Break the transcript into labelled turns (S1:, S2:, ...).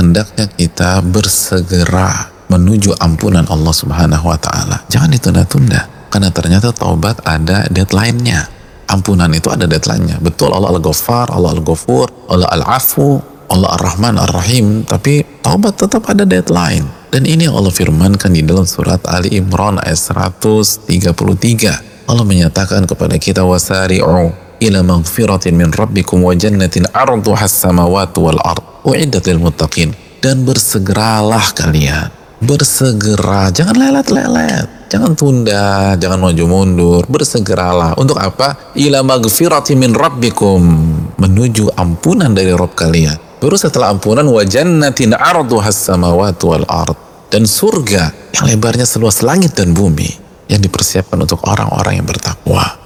S1: hendaknya kita bersegera menuju ampunan Allah Subhanahu wa taala. Jangan ditunda-tunda karena ternyata taubat ada deadline-nya. Ampunan itu ada deadline-nya. Betul Allah Al-Ghaffar, Allah Al-Ghafur, Allah Al-Afu, Allah Ar-Rahman Ar-Rahim, tapi taubat tetap ada deadline. Dan ini Allah firmankan di dalam surat Ali Imran ayat 133. Allah menyatakan kepada kita wasari'u ila maghfiratin min rabbikum wa jannatin arduha as-samawati wal ard muttaqin. Dan bersegeralah kalian. Bersegera. Jangan lelet-lelet. Jangan tunda. Jangan maju mundur. Bersegeralah. Untuk apa? Ila maghfiratin min rabbikum. Menuju ampunan dari Rob kalian. Baru setelah ampunan wa jannatin arduha as-samawati wal ard. Dan surga yang lebarnya seluas langit dan bumi yang dipersiapkan untuk orang-orang yang bertakwa